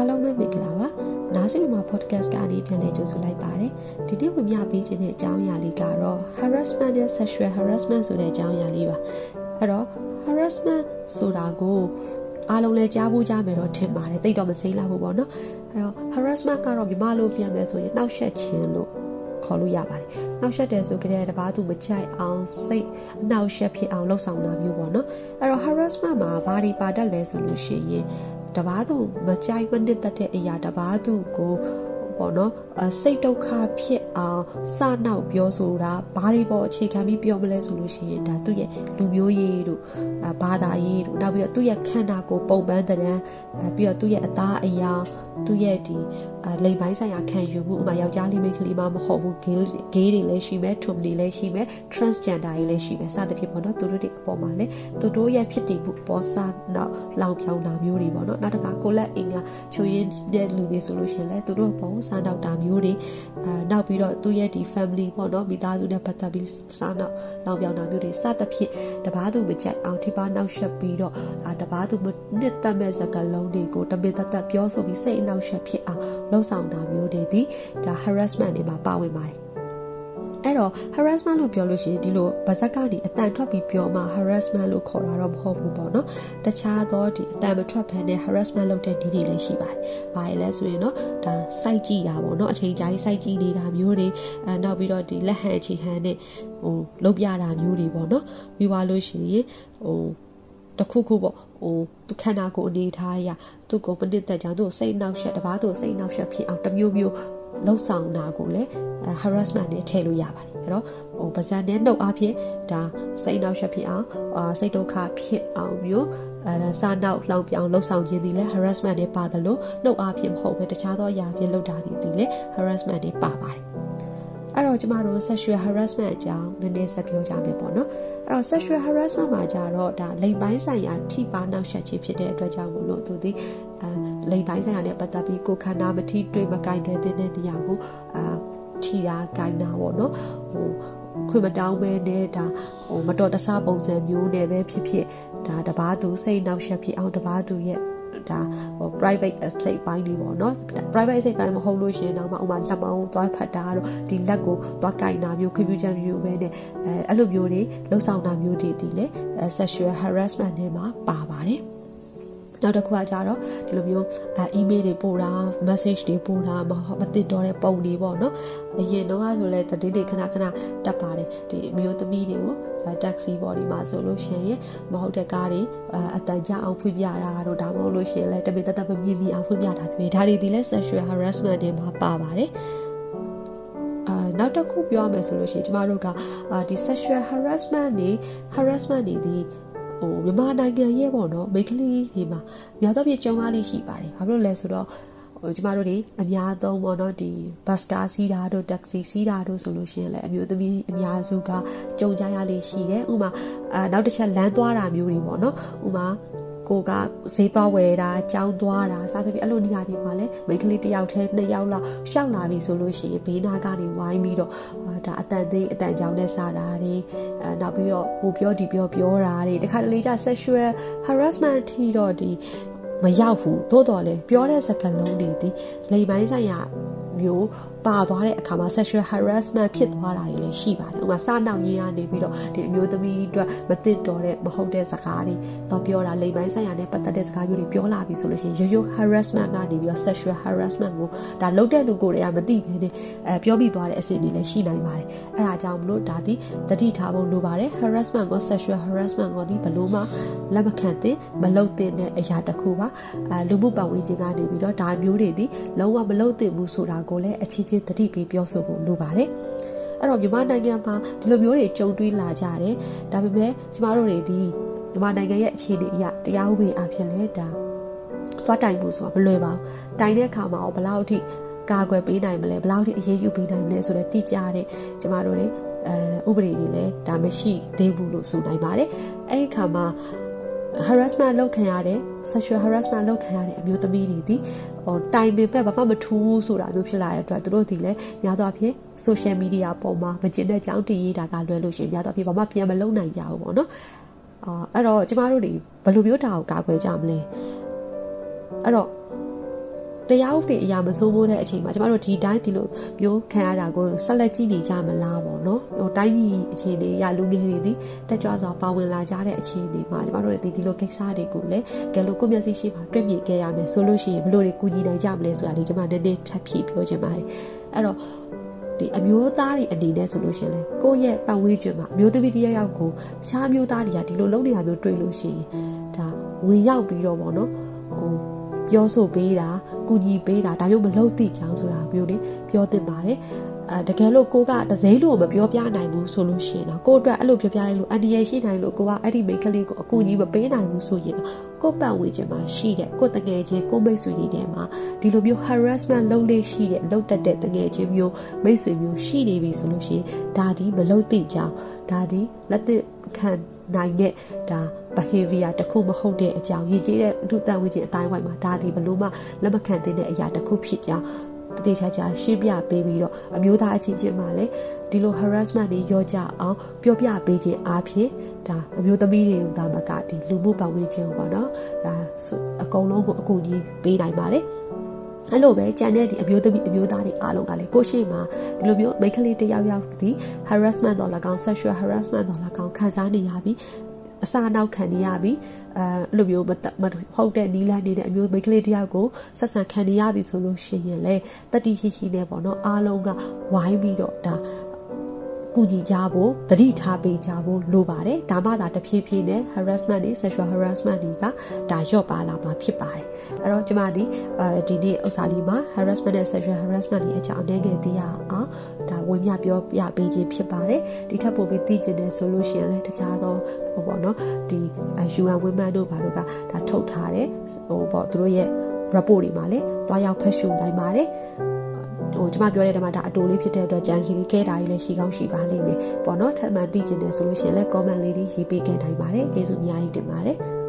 အားလုံးပဲမင်္ဂလာပါနားဆင်မှာ podcast ကနေပြန်လည်ကြိုဆိုလိုက်ပါတယ်ဒီနေ့ဝင်ပြပေးခြင်းတဲ့အကြောင်းအရာလေးကတော့ harassment နဲ့ sexual harassment ဆိုတဲ့အကြောင်းအရာလေးပါအဲ့တော့ harassment ဆိုတာကိုအားလုံးလည်းကြားဖို့ကြားမယ်တော့ထင်ပါတယ်တိတ်တော့မစိမ့်လာဘူးပေါ့နော်အဲ့တော့ harassment ကတော့မြန်မာလိုပြန်မယ်ဆိုရင်နှောက်ယှက်ခြင်းလို့ခေါ်လို့ရပါတယ်။နှောက်ယှက်တယ်ဆိုကြတဲ့တပားသူမချိုက်အောင်စိတ်အနှောက်ယှက်ဖြစ်အောင်လှုပ်ဆောင်တာမျိုးပေါ့နော်။အဲ့တော့ harassment မှာဘာတွေပါတတ်လဲဆိုလို့ရှိရင် တပားသူမကြိုက်မနစ်သက်တဲ့အရာတပားသူကိုပေါ့နော်စိတ်ဒုက္ခဖြစ်အောင်စနောက်ပြောဆိုတာဘာတွေပေါ့အခြေခံပြီးပြောမလဲဆိုလို့ရှိရင်ဒါသူ့ရဲ့လူမျိုးရေးတို့ဘာသာရေးတို့နောက်ပြီးတော့သူ့ရဲ့ခန္ဓာကိုယ်ပုံပန်းတဲ့ပြီးတော့သူ့ရဲ့အသားအရာ သူ့ရဲ့ဒီလိမ်ပိုင်းဆိုင်ရာခံယူမှုဥမာယောက်ျားလေးမိန်းကလေးမှမဟုတ်ဘူး gay gay တွေလည်းရှိမယ် twin တွေလည်းရှိမယ် transgender တွေလည်းရှိမယ်စသဖြင့်ပေါ့နော်သူတို့တွေအပေါ်မှာလည်းသူတို့ရဲ့ဖြစ်တည်မှုပေါ်စားနောက်လောင်ပြောင်းတာမျိုးတွေပေါ့နော်နောက်တစ်ခါကိုလက်အင်ကချိုရင်းတဲ့လူတွေဆိုလို့ရှိရင်လည်းသူတို့ပေါ်စားနောက်တာမျိုးတွေအာနောက်ပြီးတော့သူ့ရဲ့ဒီ family ပေါ့နော်မိသားစုနဲ့ပတ်သက်ပြီးစားနောက်လောင်ပြောင်းတာမျိုးတွေစသဖြင့်တပားသူမကြိုက်အောင်ထိပါနောက်ရှက်ပြီးတော့တပားသူနှစ်သက်မဲ့စကားလုံးတွေကိုတမင်သက်သက်ပြောဆိုပြီးစိတ်အနှောက်အယှက်ဖြစ်အောင်လှုံ့ဆော်တာမျိုးတွေဒီဒါ harassment တွေမှာပါဝင်ပါတယ်အဲ့တော့ harassment လို့ပြောလို့ရှိရင်ဒီလိုဗဇက်ကနေအတန်ထွက်ပြီးပြောမှ harassment လို့ခေါ်တာတော့မဟုတ်ဘူးပေါ့နော်တခြားသောဒီအတန်မထွက်ဘဲနဲ့ harassment လုပ်တဲ့ဒီတွေလည်းရှိပါတယ်။ဘာလဲဆိုရင်တော့ဒါစိုက်ကြည့်တာပေါ့နော်အချိန်ကြာကြီးစိုက်ကြည့်နေတာမျိုးတွေအဲနောက်ပြီးတော့ဒီလက်ဟန်အခြေဟန်နဲ့ဟိုလုပ်ပြတာမျိုးတွေပေါ့နော်ပြီးသွားလို့ရှိရင်ဟို တခုခုပေါ့ဟိုသူခန္ဓာကိုယ်အနေထားအရသူ့ကိုပဏိသက်ကြောင့်သူ့စိတ်နှောက်ရှက်တပားသူ့စိတ်နှောက်ရှက်ဖြစ်အောင်တမျိုးမျိုးလှုပ်ဆောင်တာကိုလည်း harassment နဲ့ထည့်လို့ရပါတယ်အဲ့တော့ဟိုပါဇက်နဲ့နှုတ်အဖြစ်ဒါစိတ်နှောက်ရှက်ဖြစ်အောင်အာစိတ်ဒုက္ခဖြစ်အောင်မျိုးအဲစာနောက်လောင်ပြောင်လှုပ်ဆောင်ခြင်းဒီလည်း harassment နဲ့ပါတယ်လို့နှုတ်အဖြစ်မဟုတ်ပဲတခြားသောအရာဖြစ်လုပ်တာဒီလည်း harassment နဲ့ပါပါတယ် အဲ့တော့ကျမတို့ sexual harassment အကြောင်းနည်းနည်းဆက်ပြောကြမယ်ပေါ့နော်အဲ့တော့ sexual harassment မှာကြတော့ဒါလိင်ပိုင်းဆိုင်ရာထိပါနှောက်ယှက်ခြင်းဖြစ်တဲ့အတွက်ကြောင့်မို့လို့သူဒီအဲလိင်ပိုင်းဆိုင်ရာနဲ့ပတ်သက်ပြီးကိုခန္ဓာမထိတွေ့မကင်တွေတဲ့နေရာကိုအာထိတာကင်တာပေါ့နော်ဟိုခွင့်မတောင်းပဲနဲ့ဒါဟိုမတော်တဆပုံစံမျိုးနဲ့ပဲဖြစ်ဖြစ်ဒါတပားသူစိတ်နှောက်ယှက်ဖြစ်အောင်တပားသူရဲ့ ဒါဟို private estate ပိုင်းတွေပေါ့နော် private estate ပိုင်းမဟုတ်လို့ရှိရင်တော့မှဥမာလက်မောင်းသွားဖတ်တာတော့ဒီလက်ကိုသွားကင်တာမျိုး computer မျိုးပဲနဲ့အဲအဲ့လိုမျိုးတွေလှုပ်ဆောင်တာမျိုးတွေဒီလေ sexual harassment တွေမှာပါပါတယ်နောက်တစ်ခုကကြတော့ဒီလိုမျိုးအဲ email တွေပို့တာ message တွေပို့တာမမသိတော့တဲ့ပုံတွေပေါ့နော်အရင်တော့ဆိုလဲတတိတွေခဏခဏတက်ပါတယ်ဒီမျိုးသမီးတွေကို တက္ကစီဘော်ဒီမှာဆိုလို့ရှိရင်မဟုတ်တဲ့ကားတွေအတန်ကြအောင်ဖွင့်ပြတာတို့ဒါမှမဟုတ်လို့ရှိရင်လည်းတပိတတမမြင်မြင်အောင်ဖွင့်ပြတာဖြစ်ဒါတွေဒီလဲ sexual harassment တွေမှာပါပါတယ်အာနောက်တစ်ခုပြောရမယ်ဆိုလို့ရှိရင်ကျမတို့ကအာဒီ sexual harassment တွေ harassment တွေဒီဟိုမြန်မာနိုင်ငံရဲ့ပေါ့နော်မိန်းကလေးတွေမှာများသောဖြင့်ကြုံရလိမ့်ရှိပါတယ်။ဘာဖြစ်လို့လဲဆိုတော့ ဟိုကျမတို့တွေအများသုံးပေါ့နော်ဒီဘတ်စကားစီးတာတို့တက္ကစီစီးတာတို့ဆိုလို့ရှိရင်လည်းအမျိုးသမီးအများစုကကြုံကြရလိမ့်ရှိတယ်။ဥမာအာနောက်တစ်ချက်လမ်းသွားတာမျိုးတွေပေါ့နော်။ဥမာကိုကဈေးသွားဝယ်တာကြောင်းသွားတာစသဖြင့်အဲ့လိုနေရာတွေမှာလည်းမိန်းကလေးတစ်ယောက်တည်းနှစ်ယောက်လောက်ရှောက်လာပြီဆိုလို့ရှိရင်ဘေးနားကနေဝိုင်းပြီးတော့ဒါအတန်သေးအတန်ကြောင်နဲ့စားတာတွေအဲနောက်ပြီးတော့ဟိုပြောဒီပြောပြောတာတွေတခါတလေကျ sexual harassment ထီတော့ဒီ မရောက်ဘူးသို့တော်လည်းပြောတဲ့စကားလုံးတွေဒီလိမ်ပိုင်းဆိုင်ရာမျိုး ပါသွားတဲ့အခါမှာ sexual harassment ဖြစ်သွားတာတွေလည်းရှိပါတယ်။ဥပမာစနောက်ရင်းကနေပြီးတော့ဒီအမျိုးသမီးအတွက်မသိတော်တဲ့မဟုတ်တဲ့စကားတွေတော့ပြောတာလိမ်ပိုင်းဆိုင်ရာနဲ့ပတ်သက်တဲ့စကားမျိုးတွေပြောလာပြီဆိုလို့ရှိရင်ရိုးရိုး harassment ကနေပြီးတော့ sexual harassment ကိုဒါလုပ်တဲ့သူကိုယ်တည်းကမသိဘဲနဲ့အဲပြောပြီးသွားတဲ့အဆင့်တွေလည်းရှိနိုင်ပါတယ်။အဲဒါကြောင့်မလို့ဒါဒီတတိထားဖို့လိုပါတယ် harassment ကို sexual harassment ကိုဒီဘလို့မှလက်မခံသင့်မလုပ်သင့်တဲ့အရာတစ်ခုပါ။အဲလူမှုပတ်ဝန်းကျင်ကနေပြီးတော့ဒါမျိုးတွေဒီလုံးဝမလုပ်သင့်ဘူးဆိုတာကိုလည်းအချင်းချင်းတတိပေးပြောဆိုဖို့လိုပါတယ်အဲ့တော့မြန်မာနိုင်ငံမှာဒီလိုမျိုးတွေကြုံတွေ့လာကြတယ်ဒါပေမဲ့ကျမတို့တွေဒီမြန်မာနိုင်ငံရဲ့အခြေအနေအရတရားဥပဒေအဖြစ်လဲဒါသွားတိုင်ဖို့ဆိုတာမလွယ်ပါဘူးတိုင်တဲ့အခါမှာဘယ်လောက်ထိကာကွယ်ပေးနိုင်မလဲဘယ်လောက်ထိအရေးယူပေးနိုင်မလဲဆိုတော့တိကျတဲ့ကျမတို့တွေအဲဥပဒေတွေလည်းဒါမရှိသေးဘူးလို့ဆိုနိုင်ပါတယ်အဲ့ဒီခါမှာ harassment လုပ်ခံရတဲ့ sexual harassment လုပ်ခံရတဲ့အမျိုးသမီးတွေဒီဟိုတိုင်ပင်ပဲဘာမှမထူးဆိုတာမျိုးဖြစ်လာတဲ့အတွက်သူတို့ဒီလည်းများသောအားဖြင့် social media ပေါ်မှာမကျင်တဲ့ကြောင်းတည်ရေးတာကလွယ်လို့ရှိရင်များသောအားဖြင့်ဘာမှပြန်မလုပ်နိုင်ကြဘူးပေါ့နော်အာအဲ့တော့ကျမတို့တွေဘယ်လိုမျိုးတာကိုကာကွယ်ကြမလဲအဲ့တော့ တရားဥပဒေအရာမစိုးမိုးတဲ့အချိန်မှာကျမတို့ဒီတိုင်းဒီလိုမျိုးခံရတာကိုဆက်လက်ကြည့်နေကြမလားပေါ့နော်ဟိုတိုင်းပြည်အခြေအနေရလူငယ်တွေဒီတက်ကြွစွာပါဝင်လာကြတဲ့အခြေအနေမှာကျမတို့ဒီဒီလိုကိစ္စတွေကိုလည်းကဲလို့ကိုမျက်စိရှိမှတွေ့မြင်ခဲ့ရမယ်ဆိုလို့ရှိရင်ဘလို့တွေကူညီနိုင်ကြမလဲဆိုတာဒီကျမနည်းနည်းထပ်ဖြည့်ပြောချင်ပါတယ်အဲ့တော့ဒီအမျိုးသားတွေအနေနဲ့ဆိုလို့ရှိရင်လေကိုယ့်ရဲ့ပတ်ဝန်းကျင်မှာအမျိုးသမီးတယောက်ယောက်ကိုရှားမျိုးသားတွေကဒီလိုလုပ်နေတာမျိုးတွေ့လို့ရှိရင်ဒါဝင်ရောက်ပြီးတော့ပေါ့နော်ဟို ပြောဆိုပေးတာကူညီပေးတာဒါမျိုးမလုပ်သင့်ကြောင်းဆိုတာမျိုးလေးပြောသင့်ပါတယ်အဲတကယ်လို့ကိုကတစိမ့်လို့မပြောပြနိုင်ဘူးဆိုလို့ရှိရင်တော့ကိုအတွက်အဲ့လိုပြောပြလိုက်လို့အန်ဒီရရှိနိုင်လို့ကိုကအဲ့ဒီမိန်းကလေးကိုအကူအညီမပေးနိုင်ဘူးဆိုရင်ကိုပတ်ဝန်းကျင်မှာရှိတဲ့ကိုတငယ်ချင်းကိုမိတ်ဆွေတွေထဲမှာဒီလိုမျိုး harassment လုပ်လေရှိတဲ့လုပ်တတ်တဲ့တငယ်ချင်းမျိုးမိတ်ဆွေမျိုးရှိနေပြီဆိုလို့ရှိရင်ဒါဒီမလုပ်သင့်ကြောင်းဒါဒီလက်သခံ နိုင်တဲ့ဒါ behavior တစ်ခုမဟုတ်တဲ့အကြောင်းရည်ကြီးတဲ့လူတန်ဝင်ခြင်းအတိုင်းဝိုင်းမှာဒါဒီဘလို့မှလက်မခံသင့်တဲ့အရာတစ်ခုဖြစ်ကြောင်းတတိချာချာရှင်းပြပေးပြီးတော့အမျိုးသားအချင်းချင်းမှလည်းဒီလို harassment တွေရောကြအောင်ပြောပြပေးခြင်းအပြင်ဒါအမျိုးသမီးတွေကိုဒါမှကဒီလူမှုပတ်ဝန်းကျင်ပေါ့နော်ဒါအကုန်လုံးကိုအကူအညီပေးနိုင်ပါတယ် အဲ့လိုပဲကြံတဲ့ဒီအမျိုးသမီးအမျိုးသားတွေအားလုံးကလည်းကိုရှိမှာဒီလိုမျိုးမိန်းကလေးတယောက်ယောက်ဒီ harassment တော့၎င်း sexual harassment တော့၎င်းခံစားနေရပြီးအစာနောက်ခံနေရပြီအဲလိုမျိုးမဟုတ်တဲ့နီးလန်းနေတဲ့အမျိုးမိန်းကလေးတယောက်ကိုဆက်ဆံခံနေရပြီဆိုလို့ရှိရင်လေတတိရှိရှိနဲ့ပေါ့နော်အားလုံးကဝိုင်းပြီးတော့ဒါ ကူညီကြဖို့တတိထားပေးကြဖို့လိုပါတယ်ဒါမှသာတဖြည်းဖြည်းနဲ့ harassment တွေ sexual harassment တွေကဒါလျော့ပါလာမှာဖြစ်ပါတယ်အဲ့တော့ကျမဒီအဲဒီနေ့ဥစ္စာလေးမှာ harassment နဲ့ sexual harassment တွေအကြောင်းအနေနဲ့သိရအောင်ဒါဝင်ပြပြောပြပေးခြင်းဖြစ်ပါတယ်ဒီထက်ပိုပြီးသိကျင်တယ်ဆိုလို့ရှိရင်လည်းတခြားသောဟိုပေါ့နော်ဒီ UN Women တို့ဘာတို့ကဒါထုတ်ထားတယ်ဟိုပေါ့သူတို့ရဲ့ report တွေမှာလည်းသွားရောက်ဖတ်ရှုနိုင်ပါတယ် ဟိုကျွန်မပြောတဲ့တမှာဒါအတူလေးဖြစ်တဲ့အတွက်ကြံစီခဲ့တာကြီးလည်းရှိကောင်းရှိပါလိမ့်မယ်ပေါ့နော်ထပ်မံသိကျင်တယ်ဆိုလို့ရှိရင်လည်း comment လေးတွေရေးပေးခဲ့နိုင်ပါတယ်ကျေးဇူးအများကြီးတင်ပါတယ်